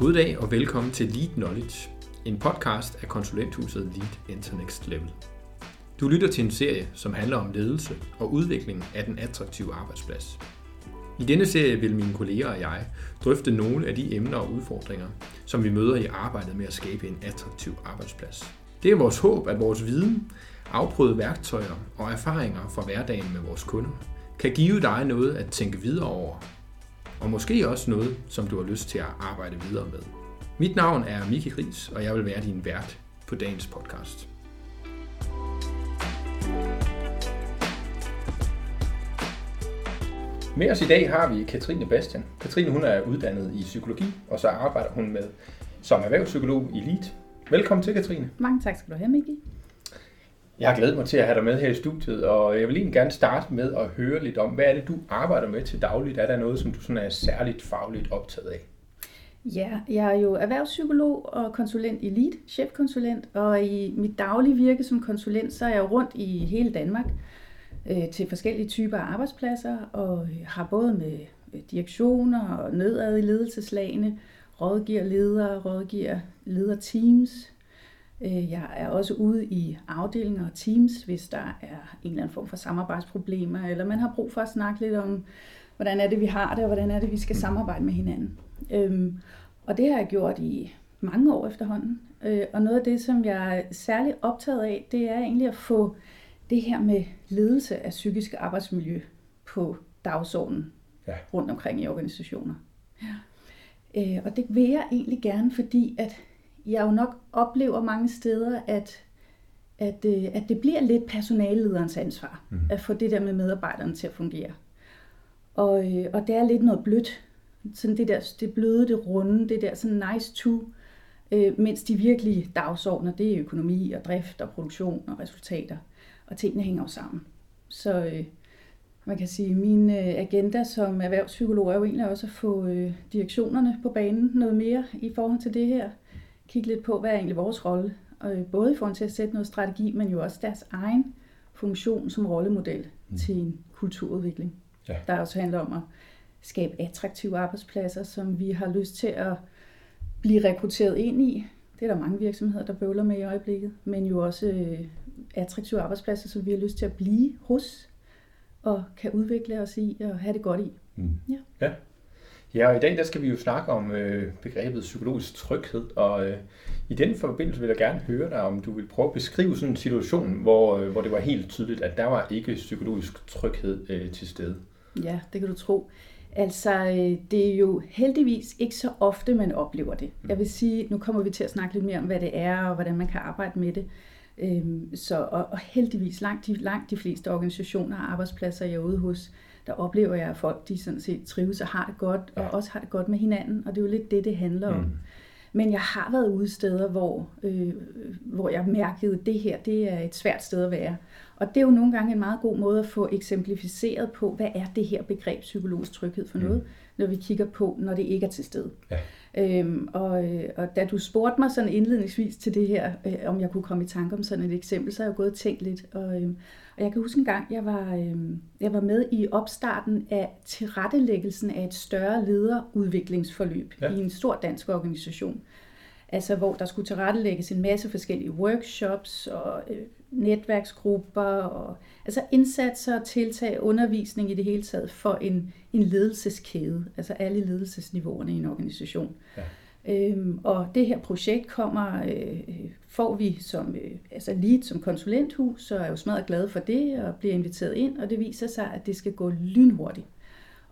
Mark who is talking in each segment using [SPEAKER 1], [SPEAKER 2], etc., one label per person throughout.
[SPEAKER 1] God dag og velkommen til Lead Knowledge, en podcast af konsulenthuset Lead Internext Level. Du lytter til en serie, som handler om ledelse og udvikling af den attraktive arbejdsplads. I denne serie vil mine kolleger og jeg drøfte nogle af de emner og udfordringer, som vi møder i arbejdet med at skabe en attraktiv arbejdsplads. Det er vores håb, at vores viden, afprøvede værktøjer og erfaringer fra hverdagen med vores kunder kan give dig noget at tænke videre over og måske også noget, som du har lyst til at arbejde videre med. Mit navn er Miki Gris, og jeg vil være din vært på dagens podcast. Med os i dag har vi Katrine Bastian. Katrine hun er uddannet i psykologi, og så arbejder hun med som erhvervspsykolog i LEAD. Velkommen til, Katrine.
[SPEAKER 2] Mange tak skal du have, Miki.
[SPEAKER 1] Jeg har glædet mig til at have dig med her i studiet, og jeg vil egentlig gerne starte med at høre lidt om, hvad er det, du arbejder med til dagligt? Er der noget, som du sådan er særligt fagligt optaget af?
[SPEAKER 2] Ja, jeg er jo erhvervspsykolog og konsulent i LEAD, chefkonsulent, og i mit daglige virke som konsulent, så er jeg rundt i hele Danmark øh, til forskellige typer af arbejdspladser, og har både med direktioner og nedad i ledelseslagene, rådgiver ledere, rådgiver lederteams, teams, jeg er også ude i afdelinger og teams, hvis der er en eller anden form for samarbejdsproblemer, eller man har brug for at snakke lidt om, hvordan er det, vi har det, og hvordan er det, vi skal samarbejde med hinanden. Øhm, og det har jeg gjort i mange år efterhånden. Øh, og noget af det, som jeg er særligt optaget af, det er egentlig at få det her med ledelse af psykisk arbejdsmiljø på dagsordenen ja. rundt omkring i organisationer. Ja. Øh, og det vil jeg egentlig gerne, fordi at jeg jo nok oplever mange steder, at, at, øh, at det bliver lidt personallederens ansvar mm. at få det der med medarbejderne til at fungere. Og, øh, og det er lidt noget blødt. Sådan det der, det bløde, det runde, det der sådan nice to, øh, mens de virkelige dagsordner, det er økonomi og drift og produktion og resultater. Og tingene hænger jo sammen. Så øh, man kan sige, at min øh, agenda som erhvervspsykolog er jo egentlig også at få direktionerne på banen noget mere i forhold til det her kigge lidt på, hvad er egentlig vores rolle, og både i forhold til at sætte noget strategi, men jo også deres egen funktion som rollemodel mm. til en kulturudvikling. Ja. Der også handler om at skabe attraktive arbejdspladser, som vi har lyst til at blive rekrutteret ind i. Det er der mange virksomheder, der bøvler med i øjeblikket, men jo også øh, attraktive arbejdspladser, som vi har lyst til at blive hos og kan udvikle os i og have det godt i. Mm.
[SPEAKER 1] Ja. ja. Ja, og i dag der skal vi jo snakke om øh, begrebet psykologisk tryghed, og øh, i den forbindelse vil jeg gerne høre dig, om du vil prøve at beskrive sådan en situation, hvor, øh, hvor det var helt tydeligt, at der var ikke psykologisk tryghed øh, til stede.
[SPEAKER 2] Ja, det kan du tro. Altså, øh, det er jo heldigvis ikke så ofte, man oplever det. Jeg vil sige, nu kommer vi til at snakke lidt mere om, hvad det er, og hvordan man kan arbejde med det. Øhm, så, og, og heldigvis langt de, langt de fleste organisationer og arbejdspladser, jeg er ude hos, der oplever jeg, at folk de sådan set trives og har det godt, og ja. også har det godt med hinanden, og det er jo lidt det, det handler om. Mm. Men jeg har været ude steder, hvor, øh, hvor jeg mærkede, at det her det er et svært sted at være. Og det er jo nogle gange en meget god måde at få eksemplificeret på, hvad er det her begreb psykologisk tryghed for noget, mm. når vi kigger på, når det ikke er til stede. Ja. Øhm, og, øh, og da du spurgte mig sådan indledningsvis til det her, øh, om jeg kunne komme i tanke om sådan et eksempel, så har jeg gået og tænkt lidt. Og, øh, og jeg kan huske en gang, jeg var, øh, jeg var med i opstarten af tilrettelæggelsen af et større lederudviklingsforløb ja. i en stor dansk organisation. Altså hvor der skulle tilrettelægges en masse forskellige workshops og øh, netværksgrupper, og, altså indsatser, tiltag, undervisning i det hele taget for en, en ledelseskæde, altså alle ledelsesniveauerne i en organisation. Ja. Øhm, og det her projekt kommer, øh, får vi som, øh, altså lead som konsulenthus, så er jeg jo smadret glad for det og bliver inviteret ind, og det viser sig, at det skal gå lynhurtigt.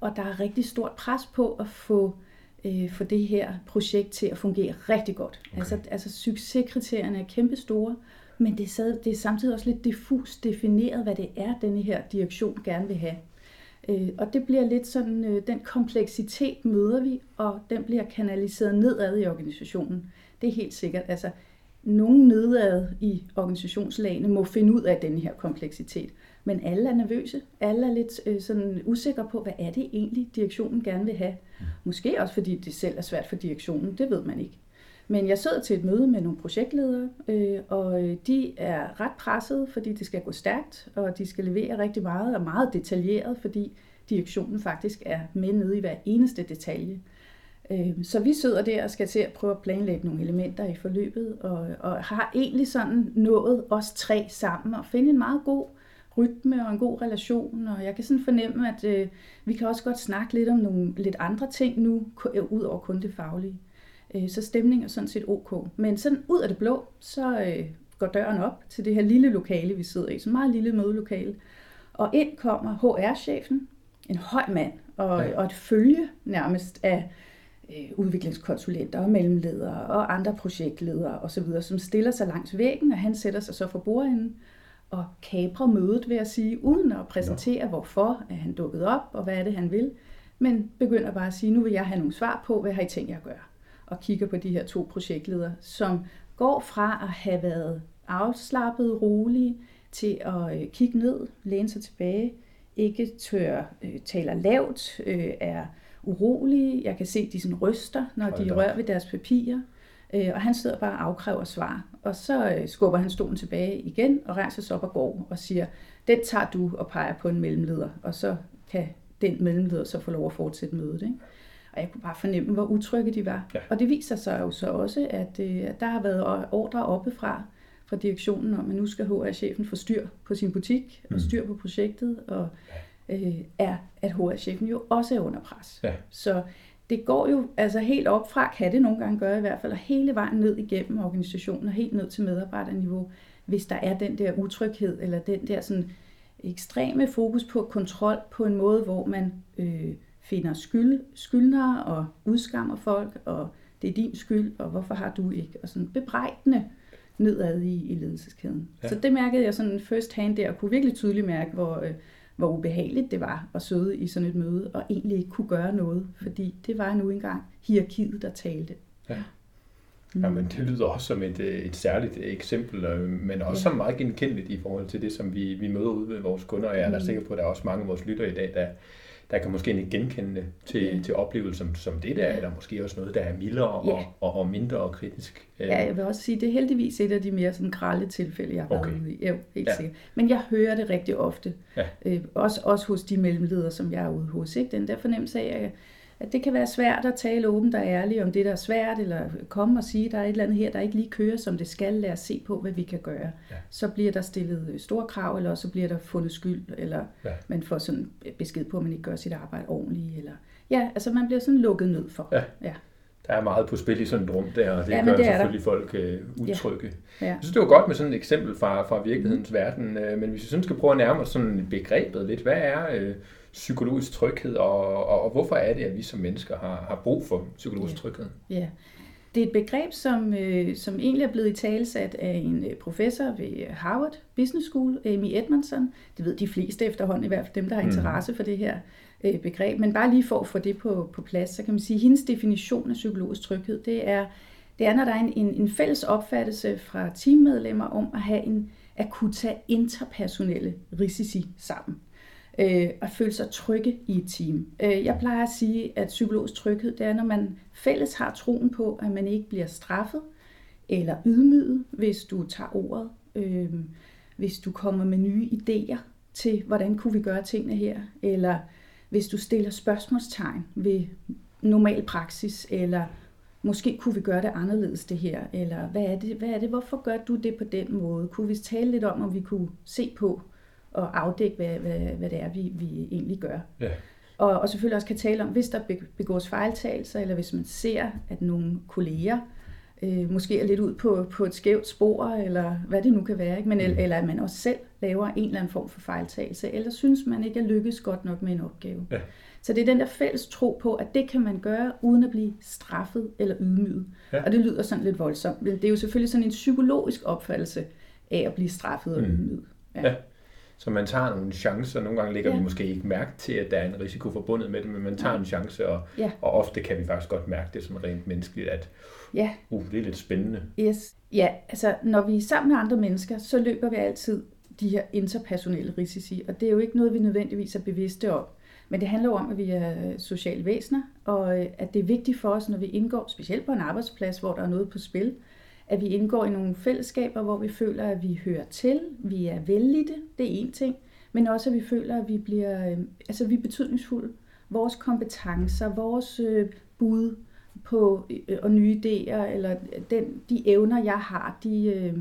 [SPEAKER 2] Og der er rigtig stort pres på at få, øh, få det her projekt til at fungere rigtig godt. Okay. Altså, altså succeskriterierne er kæmpe store, men det er, det er samtidig også lidt diffus defineret, hvad det er, denne her direktion gerne vil have. Øh, og det bliver lidt sådan, øh, den kompleksitet møder vi, og den bliver kanaliseret nedad i organisationen. Det er helt sikkert. Altså, nogen nedad i organisationslagene må finde ud af den her kompleksitet. Men alle er nervøse. Alle er lidt øh, sådan usikre på, hvad er det egentlig, direktionen gerne vil have. Mm. Måske også fordi det selv er svært for direktionen, det ved man ikke. Men jeg sidder til et møde med nogle projektledere, øh, og øh, de er ret pressede, fordi det skal gå stærkt, og de skal levere rigtig meget, og meget detaljeret, fordi direktionen faktisk er med nede i hver eneste detalje. Øh, så vi sidder der og skal til at prøve at planlægge nogle elementer i forløbet, og, og har egentlig sådan nået os tre sammen og finde en meget god rytme og en god relation, og jeg kan sådan fornemme, at øh, vi kan også godt snakke lidt om nogle lidt andre ting nu, øh, ud over kun det faglige. Øh, så stemning er sådan set ok. Men sådan ud af det blå, så øh, går døren op til det her lille lokale, vi sidder i, så meget lille mødelokale. Og ind kommer HR-chefen, en høj mand, og, og et følge nærmest af øh, udviklingskonsulenter og mellemledere og andre projektledere osv., som stiller sig langs væggen, og han sætter sig så for bordenden og kaprer mødet, vil jeg sige, uden at præsentere, ja. hvorfor er han dukket op, og hvad er det, han vil, men begynder bare at sige, nu vil jeg have nogle svar på, hvad har I tænkt jer at gøre? Og kigger på de her to projektledere, som går fra at have været afslappet, rolige, til at øh, kigge ned, læne sig tilbage, ikke tør, øh, taler lavt, øh, er urolige. Jeg kan se, de sådan ryster, når de rører ved deres papirer. Øh, og han sidder bare og afkræver svar. Og så øh, skubber han stolen tilbage igen og rejser sig op og går og siger, den tager du og peger på en mellemleder. Og så kan den mellemleder så få lov at fortsætte mødet. Ikke? Og jeg kunne bare fornemme, hvor utrygge de var. Ja. Og det viser sig jo så også, at, øh, at der har været ordre oppefra fra direktionen om, at nu skal HR-chefen få styr på sin butik og mm. styr på projektet, og øh, er, at HR-chefen jo også er under pres. Ja. Så det går jo altså helt op fra, kan det nogle gange gøre i hvert fald, og hele vejen ned igennem organisationen og helt ned til medarbejderniveau, hvis der er den der utryghed, eller den der sådan ekstreme fokus på kontrol på en måde, hvor man øh, finder skyld, skyldnere og udskammer folk, og det er din skyld, og hvorfor har du ikke? Og sådan bebrejdende nedad i, i ledelseskæden. Ja. Så det mærkede jeg sådan first hand der, og kunne virkelig tydeligt mærke, hvor, øh, hvor ubehageligt det var at sidde i sådan et møde, og egentlig ikke kunne gøre noget, fordi det var nu engang hierarkiet, der talte. Ja.
[SPEAKER 1] Mm. Ja, men det lyder også som et, øh, et særligt eksempel, øh, men også ja. som meget genkendeligt i forhold til det, som vi, vi møder ude ved vores kunder, og jeg er da mm. sikker på, at der er også mange af vores lyttere i dag, der, der kan måske ikke genkende til, ja. til oplevelsen som det der, eller måske også noget, der er mildere ja. og, og, og mindre kritisk.
[SPEAKER 2] Ja, jeg vil også sige, det er heldigvis et af de mere sådan grælde tilfælde, jeg har okay. været ude i. Jo, helt ja. sikkert. Men jeg hører det rigtig ofte. Ja. Øh, også, også hos de mellemledere, som jeg er ude hos. Ikke? Den der fornemmelse af, at at det kan være svært at tale åbent og ærligt om det, der er svært, eller komme og sige, at der er et eller andet her, der ikke lige kører, som det skal. Lad os se på, hvad vi kan gøre. Ja. Så bliver der stillet store krav, eller så bliver der fundet skyld, eller ja. man får sådan besked på, at man ikke gør sit arbejde ordentligt. Eller... Ja, altså man bliver sådan lukket ned for. Ja. ja.
[SPEAKER 1] Der er meget på spil i sådan et rum der, og det ja, gør det selvfølgelig folk uh, utrygge. Ja. Ja. Jeg synes, det var godt med sådan et eksempel fra, fra virkelighedens mm. verden, uh, men hvis vi sådan skal prøve at nærme os sådan begrebet lidt, hvad er... Uh, psykologisk tryghed, og, og, og hvorfor er det, at vi som mennesker har, har brug for psykologisk ja. tryghed?
[SPEAKER 2] Ja, det er et begreb, som, øh, som egentlig er blevet i talsat af en øh, professor ved Harvard Business School, Amy Edmondson. Det ved de fleste efterhånden, i hvert fald dem, der har mm. interesse mm. for det her øh, begreb. Men bare lige for at få det på, på plads, så kan man sige, at hendes definition af psykologisk tryghed, det er, det er, når der er en, en, en fælles opfattelse fra teammedlemmer om at have en at kunne tage interpersonelle risici sammen øh, at føle sig trygge i et team. Øh, jeg plejer at sige, at psykologisk tryghed, det er, når man fælles har troen på, at man ikke bliver straffet eller ydmyget, hvis du tager ordet, øh, hvis du kommer med nye idéer til, hvordan kunne vi gøre tingene her, eller hvis du stiller spørgsmålstegn ved normal praksis, eller måske kunne vi gøre det anderledes det her, eller hvad er det, hvad er det, hvorfor gør du det på den måde? Kunne vi tale lidt om, om vi kunne se på, og afdække, hvad, hvad, hvad det er, vi, vi egentlig gør. Ja. Og, og selvfølgelig også kan tale om, hvis der begås fejltagelser, eller hvis man ser, at nogle kolleger øh, måske er lidt ud på, på et skævt spor, eller hvad det nu kan være, ikke? Men, mm. eller at man også selv laver en eller anden form for fejltagelse, eller synes man ikke er lykkes godt nok med en opgave. Ja. Så det er den der fælles tro på, at det kan man gøre, uden at blive straffet eller ydmyget. Ja. Og det lyder sådan lidt voldsomt, men det er jo selvfølgelig sådan en psykologisk opfattelse af at blive straffet og mm. ydmyget. Ja. ja.
[SPEAKER 1] Så man tager nogle chancer. Nogle gange lægger ja. vi måske ikke mærke til, at der er en risiko forbundet med det, men man tager ja. en chance, og, ja. og ofte kan vi faktisk godt mærke det som rent menneskeligt, at ja. uh, det er lidt spændende.
[SPEAKER 2] Yes. Ja, altså når vi er sammen med andre mennesker, så løber vi altid de her interpersonelle risici, og det er jo ikke noget, vi nødvendigvis er bevidste om. Men det handler jo om, at vi er sociale væsener, og øh, at det er vigtigt for os, når vi indgår, specielt på en arbejdsplads, hvor der er noget på spil, at vi indgår i nogle fællesskaber, hvor vi føler, at vi hører til, vi er vellidte, det er en ting, men også at vi føler, at vi bliver, øh, altså vi er betydningsfulde. Vores kompetencer, vores øh, bud, på øh, og nye idéer, eller den, de evner, jeg har, de, øh,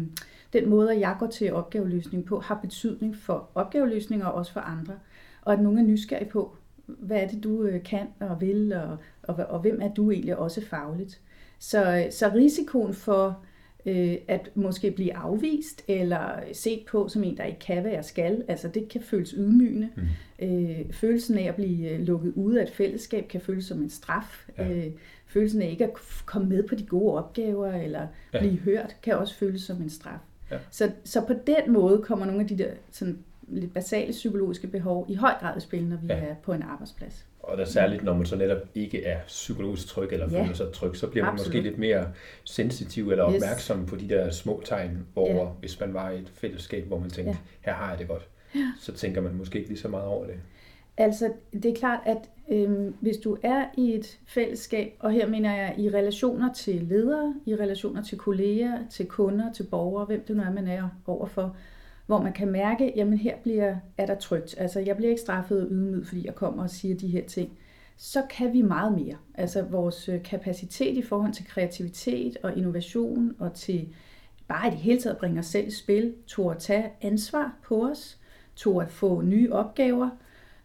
[SPEAKER 2] den måde, jeg går til opgaveløsning på, har betydning for opgaveløsning og også for andre. Og at nogen er nysgerrige på, hvad er det, du øh, kan og vil, og, og, og hvem er du egentlig også fagligt. Så, øh, så risikoen for øh, at måske blive afvist eller set på som en, der ikke kan, hvad jeg skal, altså det kan føles ydmygende. Mm. Øh, følelsen af at blive øh, lukket ude af et fællesskab kan føles som en straf. Ja. Øh, følelsen af ikke at komme med på de gode opgaver eller ja. blive hørt, kan også føles som en straf. Ja. Så, så på den måde kommer nogle af de der sådan, lidt basale psykologiske behov i høj grad i spil, når vi ja. er på en arbejdsplads.
[SPEAKER 1] Og der særligt, når man så netop ikke er psykologisk tryg eller føler ja. sig tryg, så bliver man Absolut. måske lidt mere sensitiv eller opmærksom yes. på de der små tegn over, ja. hvis man var i et fællesskab, hvor man tænkte, ja. her har jeg det godt. Ja. Så tænker man måske ikke lige så meget over det.
[SPEAKER 2] Altså, det er klart, at øhm, hvis du er i et fællesskab, og her mener jeg i relationer til ledere, i relationer til kolleger, til kunder, til borgere, hvem det nu er, man er overfor, hvor man kan mærke, jamen her bliver, er der trygt. Altså jeg bliver ikke straffet og ydmyget, fordi jeg kommer og siger de her ting. Så kan vi meget mere. Altså vores øh, kapacitet i forhold til kreativitet og innovation og til bare i det hele taget bringe os selv i spil, to at tage ansvar på os, to at få nye opgaver,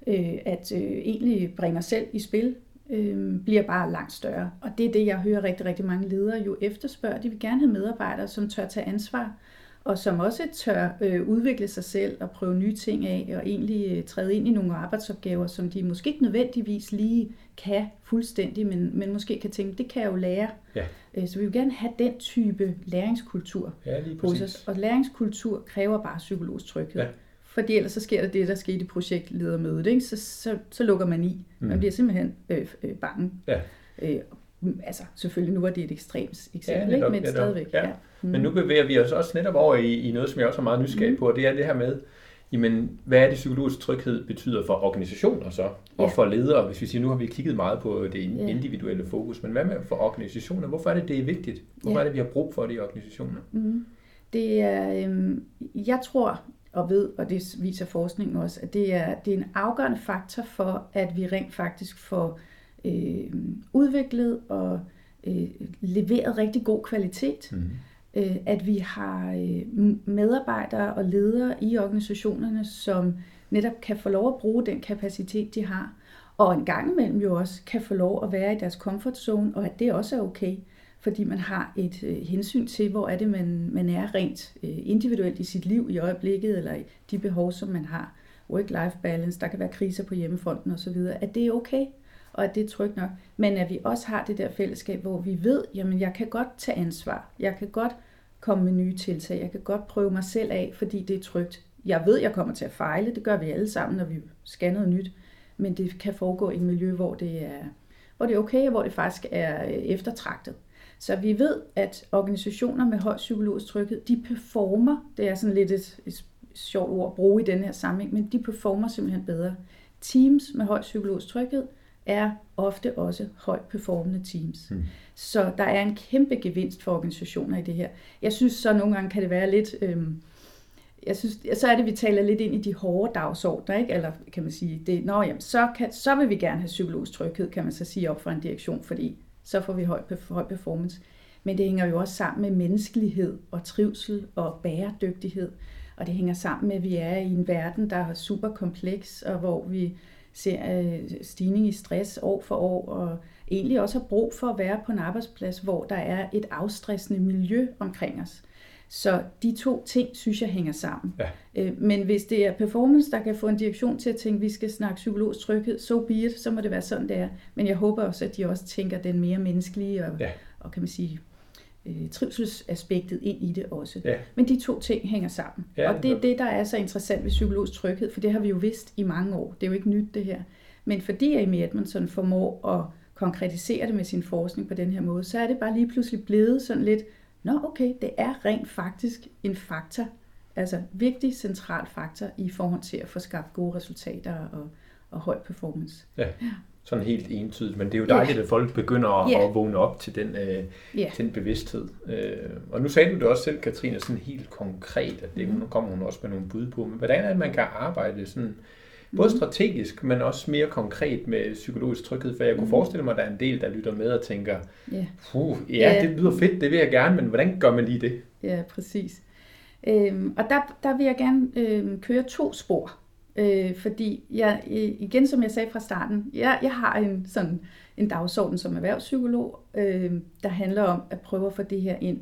[SPEAKER 2] øh, at øh, egentlig bringe os selv i spil, øh, bliver bare langt større. Og det er det, jeg hører rigtig, rigtig mange ledere jo efterspørger. De vil gerne have medarbejdere, som tør tage ansvar, og som også tør øh, udvikle sig selv og prøve nye ting af, og egentlig øh, træde ind i nogle arbejdsopgaver, som de måske ikke nødvendigvis lige kan fuldstændig, men, men måske kan tænke, det kan jeg jo lære. Ja. Øh, så vi vil gerne have den type læringskultur
[SPEAKER 1] ja, lige hos os.
[SPEAKER 2] Og læringskultur kræver bare psykologisk tryghed. Ja. Fordi ellers så sker der det, der skete i projektledermødet. Ikke? Så, så, så lukker man i. Mm. Man bliver simpelthen øh, øh, bange. Ja. Øh, altså selvfølgelig nu var det et ekstremt eksempel, ja, netop, ikke? men netop. stadigvæk. Ja. Ja.
[SPEAKER 1] Mm. Men nu bevæger vi os også netop over i, i noget, som jeg også er meget nysgerrig mm. på, og det er det her med, jamen, hvad er det psykologisk tryghed betyder for organisationer så, og ja. for ledere, hvis vi siger, nu har vi kigget meget på det individuelle fokus, men hvad med for organisationer? Hvorfor er det, det er vigtigt? Hvorfor ja. er det, vi har brug for det i organisationer?
[SPEAKER 2] Mm. Det er, øhm, jeg tror og ved, og det viser forskningen også, at det er, det er en afgørende faktor for, at vi rent faktisk får øh, udviklet og øh, leveret rigtig god kvalitet. Mm. Øh, at vi har øh, medarbejdere og ledere i organisationerne, som netop kan få lov at bruge den kapacitet, de har. Og en gang imellem jo også kan få lov at være i deres comfort zone, og at det også er okay fordi man har et øh, hensyn til, hvor er det, man, man er rent øh, individuelt i sit liv i øjeblikket, eller i de behov, som man har. Work-life balance, der kan være kriser på hjemmefronten osv., at det er okay og at det er trygt nok. Men at vi også har det der fællesskab, hvor vi ved, jamen jeg kan godt tage ansvar. Jeg kan godt komme med nye tiltag. Jeg kan godt prøve mig selv af, fordi det er trygt. Jeg ved, jeg kommer til at fejle. Det gør vi alle sammen, når vi skal noget nyt. Men det kan foregå i et miljø, hvor det er, hvor det er okay, og hvor det faktisk er øh, eftertragtet. Så vi ved, at organisationer med høj psykologisk tryghed, de performer, det er sådan lidt et, et sjovt ord at bruge i den her sammenhæng, men de performer simpelthen bedre. Teams med høj psykologisk tryghed, er ofte også højt performende teams. Mm. Så der er en kæmpe gevinst for organisationer i det her. Jeg synes så nogle gange kan det være lidt... Øhm, jeg synes, så er det, vi taler lidt ind i de hårde dagsordner, ikke? eller kan man sige, det, nå, jamen, så, kan, så vil vi gerne have psykologisk tryghed, kan man så sige op for en direktion, fordi så får vi høj, høj performance. Men det hænger jo også sammen med menneskelighed og trivsel og bæredygtighed. Og det hænger sammen med, at vi er i en verden, der er super kompleks, og hvor vi ser stigning i stress år for år, og egentlig også har brug for at være på en arbejdsplads, hvor der er et afstressende miljø omkring os. Så de to ting, synes jeg, hænger sammen. Ja. Øh, men hvis det er performance, der kan få en direktion til at tænke, at vi skal snakke psykologisk tryghed, so be it, så må det være sådan, det er. Men jeg håber også, at de også tænker den mere menneskelige og, ja. og kan man sige, øh, trivselsaspektet ind i det også. Ja. Men de to ting hænger sammen. Ja, og det er det, der er så interessant ved psykologisk tryghed, for det har vi jo vidst i mange år. Det er jo ikke nyt, det her. Men fordi Amy Edmondson formår at konkretisere det med sin forskning på den her måde, så er det bare lige pludselig blevet sådan lidt, nå okay, det er rent faktisk en faktor, altså vigtig central faktor i forhold til at få skabt gode resultater og, og høj performance. Ja. ja
[SPEAKER 1] sådan helt entydigt, men det er jo dejligt, yeah. at folk begynder at, yeah. at vågne op til den, øh, yeah. den bevidsthed. Øh, og nu sagde du det også selv, Katrine, sådan helt konkret, at det, mm. nu kommer hun også med nogle bud på, men hvordan er det, man kan arbejde sådan Både strategisk, men også mere konkret med psykologisk tryghed, for jeg kunne mm. forestille mig, at der er en del, der lytter med og tænker, yeah. Puh, ja, yeah. det lyder fedt, det vil jeg gerne, men hvordan gør man lige det?
[SPEAKER 2] Ja, præcis. Øhm, og der, der vil jeg gerne øhm, køre to spor. Øh, fordi jeg, igen som jeg sagde fra starten, jeg, jeg har en, sådan, en dagsorden som erhvervspsykolog, øh, der handler om at prøve at få det her ind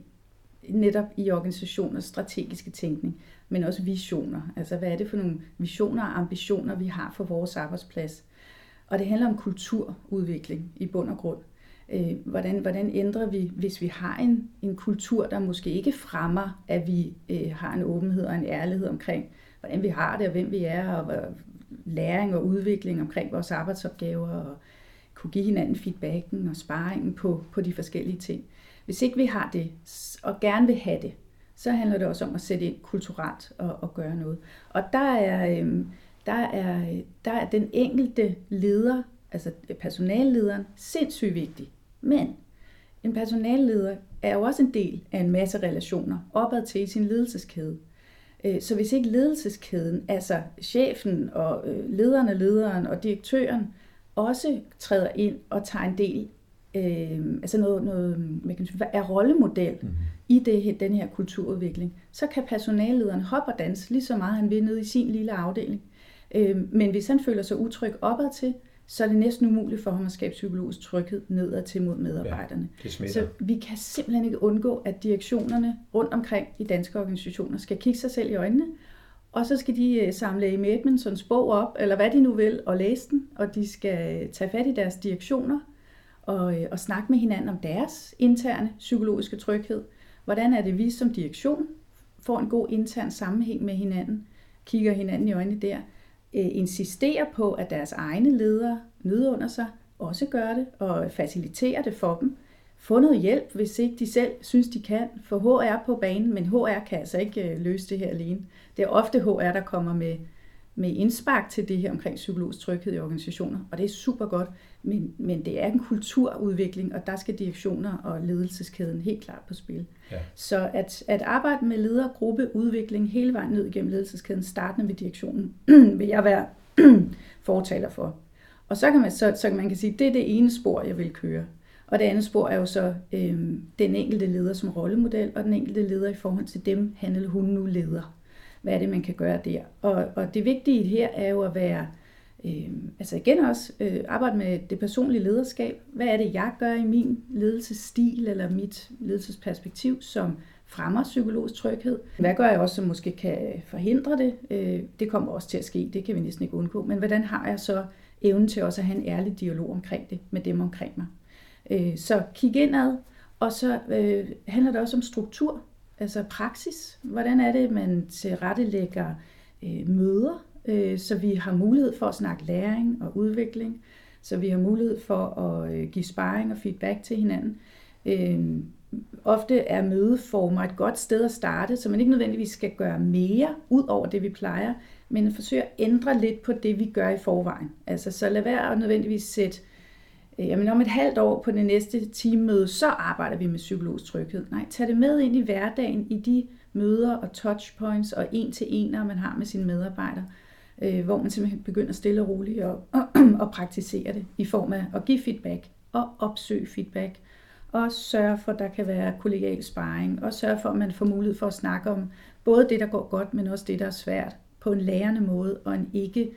[SPEAKER 2] netop i organisationers strategiske tænkning, men også visioner. Altså hvad er det for nogle visioner og ambitioner, vi har for vores arbejdsplads? Og det handler om kulturudvikling i bund og grund. Øh, hvordan, hvordan ændrer vi, hvis vi har en, en kultur, der måske ikke fremmer, at vi øh, har en åbenhed og en ærlighed omkring, hvordan vi har det og hvem vi er, og læring og udvikling omkring vores arbejdsopgaver, og kunne give hinanden feedbacken og sparringen på, på de forskellige ting. Hvis ikke vi har det, og gerne vil have det, så handler det også om at sætte ind kulturelt og, og gøre noget. Og der er, øhm, der, er, der er den enkelte leder, altså personallederen, sindssygt vigtig. Men en personalleder er jo også en del af en masse relationer opad til i sin ledelseskæde. Øh, så hvis ikke ledelseskæden, altså chefen og øh, lederen af lederen og direktøren, også træder ind og tager en del, øh, altså noget, noget man kan sige, er rollemodel mm-hmm. i det, den her kulturudvikling, så kan personallederen hoppe og danse lige så meget, han vil ned i sin lille afdeling. Øh, men hvis han føler sig utryg opad til, så er det næsten umuligt for ham at skabe psykologisk tryghed nedad til mod medarbejderne. Ja, så vi kan simpelthen ikke undgå, at direktionerne rundt omkring i danske organisationer skal kigge sig selv i øjnene, og så skal de øh, samle Amy Edmondsons bog op, eller hvad de nu vil, og læse den, og de skal tage fat i deres direktioner og, øh, og snakke med hinanden om deres interne psykologiske tryghed. Hvordan er det, vi som direktion får en god intern sammenhæng med hinanden, kigger hinanden i øjnene der, øh, Øh, insisterer på, at deres egne ledere nedunder sig, også gør det og faciliterer det for dem. Få noget hjælp, hvis ikke de selv synes, de kan. For HR på banen, men HR kan altså ikke øh, løse det her alene. Det er ofte HR, der kommer med, med indspark til det her omkring psykologisk tryghed i organisationer, og det er super godt, men, men det er en kulturudvikling, og der skal direktioner og ledelseskæden helt klart på spil. Ja. Så at, at arbejde med ledergruppeudvikling hele vejen ned igennem ledelseskæden, startende med direktionen, vil jeg være fortaler for. Og så kan man, så, så man kan sige, det er det ene spor, jeg vil køre. Og det andet spor er jo så øh, den enkelte leder som rollemodel, og den enkelte leder i forhold til dem, han eller hun nu leder. Hvad er det, man kan gøre der? Og, og det vigtige her er jo at være, øh, altså igen også, øh, arbejde med det personlige lederskab. Hvad er det, jeg gør i min ledelsesstil eller mit ledelsesperspektiv, som fremmer psykologisk tryghed? Hvad gør jeg også, som måske kan forhindre det? Øh, det kommer også til at ske, det kan vi næsten ikke undgå. Men hvordan har jeg så evnen til også at have en ærlig dialog omkring det med dem omkring mig? Øh, så kig indad, og så øh, handler det også om struktur, altså praksis. Hvordan er det, man tilrettelægger øh, møder, øh, så vi har mulighed for at snakke læring og udvikling, så vi har mulighed for at øh, give sparring og feedback til hinanden. Øh, ofte er mødeformer et godt sted at starte, så man ikke nødvendigvis skal gøre mere ud over det, vi plejer, men forsøge at ændre lidt på det, vi gør i forvejen. Altså, så lad være at nødvendigvis sætte Øh, jamen om et halvt år på det næste teammøde, så arbejder vi med psykologisk tryghed. Nej, tag det med ind i hverdagen, i de møder og touchpoints og en til ener, man har med sine medarbejdere, øh, hvor man simpelthen begynder stille og roligt og, og, praktisere det i form af at give feedback og opsøge feedback og sørge for, at der kan være kollegial sparring, og sørge for, at man får mulighed for at snakke om både det, der går godt, men også det, der er svært, på en lærende måde, og en ikke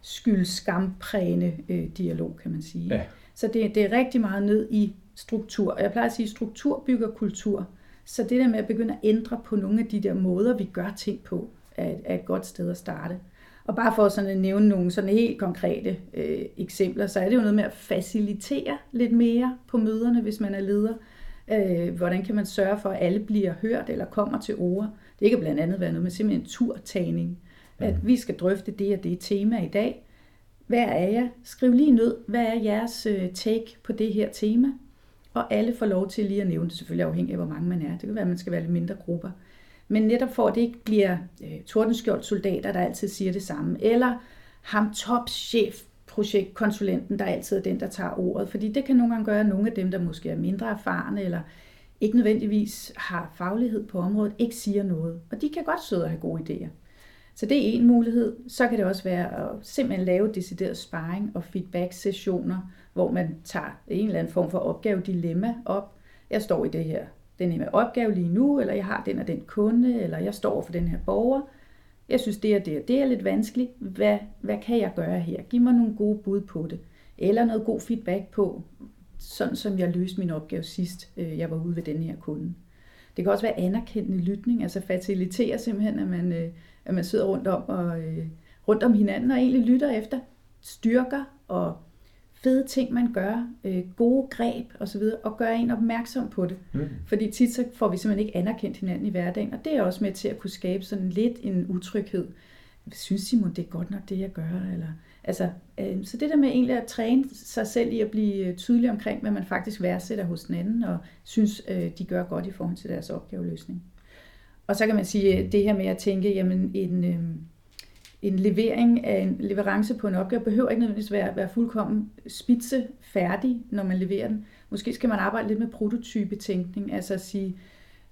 [SPEAKER 2] skyldskamprægende øh, dialog, kan man sige. Ja. Så det, det er rigtig meget ned i struktur. Og jeg plejer at sige, at struktur bygger kultur. Så det der med at begynde at ændre på nogle af de der måder, vi gør ting på, er, er et godt sted at starte. Og bare for sådan at nævne nogle sådan helt konkrete øh, eksempler, så er det jo noget med at facilitere lidt mere på møderne, hvis man er leder. Øh, hvordan kan man sørge for, at alle bliver hørt eller kommer til ord? Det kan blandt andet være noget med simpelthen en turtagning. At vi skal drøfte det og det tema i dag, hvad er jeg? Skriv lige ned, hvad er jeres øh, take på det her tema? Og alle får lov til lige at nævne det, selvfølgelig afhængig af, hvor mange man er. Det kan være, at man skal være lidt mindre grupper. Men netop for, at det ikke bliver øh, tordenskjold soldater, der altid siger det samme, eller ham topchef, projektkonsulenten, der altid er den, der tager ordet. Fordi det kan nogle gange gøre, at nogle af dem, der måske er mindre erfarne, eller ikke nødvendigvis har faglighed på området, ikke siger noget. Og de kan godt sidde og have gode idéer. Så det er en mulighed. Så kan det også være at simpelthen lave decideret sparring og feedback-sessioner, hvor man tager en eller anden form for opgave-dilemma op. Jeg står i det her, den her opgave lige nu, eller jeg har den og den kunde, eller jeg står for den her borger. Jeg synes, det er det, det er lidt vanskeligt. Hvad, hvad kan jeg gøre her? Giv mig nogle gode bud på det. Eller noget god feedback på, sådan som jeg løste min opgave sidst, øh, jeg var ude ved den her kunde. Det kan også være anerkendende lytning, altså facilitere simpelthen, at man, øh, at man sidder rundt om, og, øh, rundt om hinanden og egentlig lytter efter styrker og fede ting, man gør, gode greb osv., og gør en opmærksom på det. Mm. Fordi tit så får vi simpelthen ikke anerkendt hinanden i hverdagen, og det er også med til at kunne skabe sådan lidt en utryghed. Synes Simon, det er godt nok det, jeg gør? Eller, Altså, øh, så det der med egentlig at træne sig selv i at blive øh, tydelig omkring, hvad man faktisk værdsætter hos den anden, og synes, øh, de gør godt i forhold til deres opgaveløsning. Og så kan man sige øh, det her med at tænke, jamen en, øh, en levering af en leverance på en opgave behøver ikke nødvendigvis være, være fuldkommen spidse færdig, når man leverer den. Måske skal man arbejde lidt med prototypetænkning, altså at sige,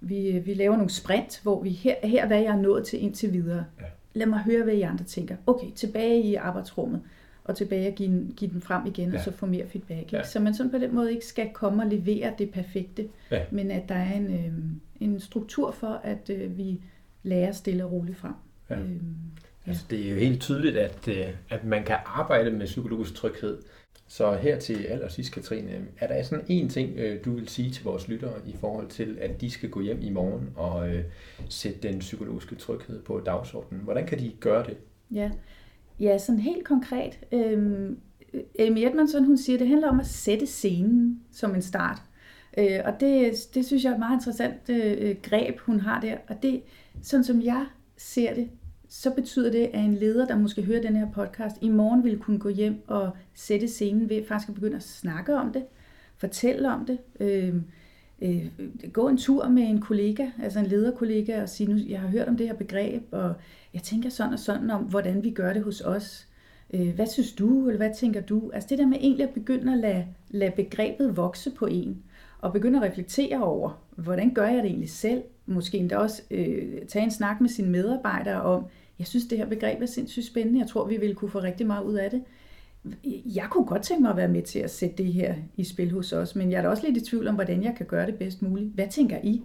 [SPEAKER 2] vi, øh, vi laver nogle sprint, hvor vi her, her hvad jeg er nået til indtil videre. Ja lad mig høre, hvad I andre tænker. Okay, tilbage i arbejdsrummet, og tilbage og give, give den frem igen, ja. og så få mere feedback. Ja. Så man sådan på den måde ikke skal komme og levere det perfekte, ja. men at der er en, øh, en struktur for, at øh, vi lærer stille og roligt frem. Ja. Øhm,
[SPEAKER 1] ja. Altså, det er jo helt tydeligt, at, øh, at man kan arbejde med psykologisk tryghed så her til allersidst, Katrine, er der sådan en ting, øh, du vil sige til vores lyttere i forhold til, at de skal gå hjem i morgen og øh, sætte den psykologiske tryghed på dagsordenen? Hvordan kan de gøre det?
[SPEAKER 2] Ja, ja sådan helt konkret. Øhm, Amy Edmondson, hun siger, det handler om at sætte scenen som en start. Øh, og det, det synes jeg er et meget interessant øh, øh greb, hun har der. Og det, sådan som jeg ser det, så betyder det, at en leder, der måske hører den her podcast, i morgen vil kunne gå hjem og sætte scenen ved faktisk at begynde at snakke om det, fortælle om det, øh, øh, gå en tur med en kollega, altså en lederkollega, og sige, nu, jeg har hørt om det her begreb, og jeg tænker sådan og sådan om, hvordan vi gør det hos os. Øh, hvad synes du, eller hvad tænker du? Altså det der med egentlig at begynde at lade, lade begrebet vokse på en, og begynde at reflektere over, hvordan gør jeg det egentlig selv? Måske endda også øh, tage en snak med sine medarbejdere om, jeg synes, det her begreb er sindssygt spændende. Jeg tror, vi ville kunne få rigtig meget ud af det. Jeg kunne godt tænke mig at være med til at sætte det her i spil hos os, men jeg er da også lidt i tvivl om, hvordan jeg kan gøre det bedst muligt. Hvad tænker I?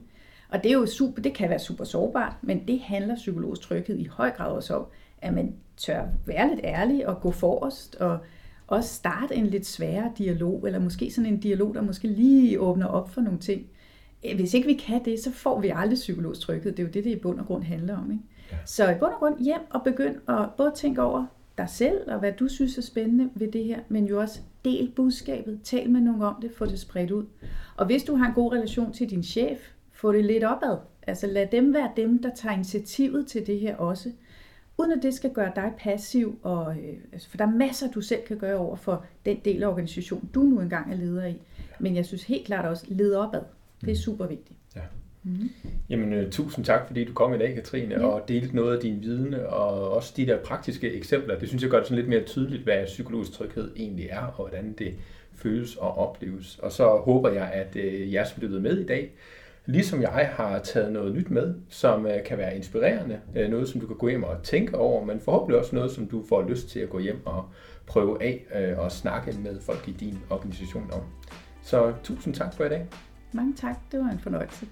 [SPEAKER 2] Og det er jo super, det kan være super sårbart, men det handler psykologisk tryghed i høj grad også om, at man tør være lidt ærlig og gå forrest og også starte en lidt sværere dialog, eller måske sådan en dialog, der måske lige åbner op for nogle ting. Hvis ikke vi kan det, så får vi aldrig psykologisk tryghed. Det er jo det, det i bund og grund handler om. Ikke? Så i bund og grund hjem og begynd at både tænke over dig selv og hvad du synes er spændende ved det her, men jo også del budskabet, tal med nogen om det, få det spredt ud. Og hvis du har en god relation til din chef, få det lidt opad. Altså lad dem være dem, der tager initiativet til det her også. Uden at det skal gøre dig passiv, og, øh, altså, for der er masser, du selv kan gøre over for den del af organisationen, du nu engang er leder i. Men jeg synes helt klart også, lede opad. Det er mm. super vigtigt. Ja.
[SPEAKER 1] Mm. Jamen, uh, tusind tak, fordi du kom i dag, Katrine, ja. og delte noget af din viden, og også de der praktiske eksempler. Det synes jeg gør det sådan lidt mere tydeligt, hvad psykologisk tryghed egentlig er, og hvordan det føles og opleves. Og så håber jeg, at uh, jer, som lyttede med i dag, ligesom jeg har taget noget nyt med, som uh, kan være inspirerende, uh, noget som du kan gå hjem og tænke over, men forhåbentlig også noget, som du får lyst til at gå hjem og prøve af og snakke med folk i din organisation om. Så tusind tak for i dag.
[SPEAKER 2] Mange tak, det var en fornøjelse.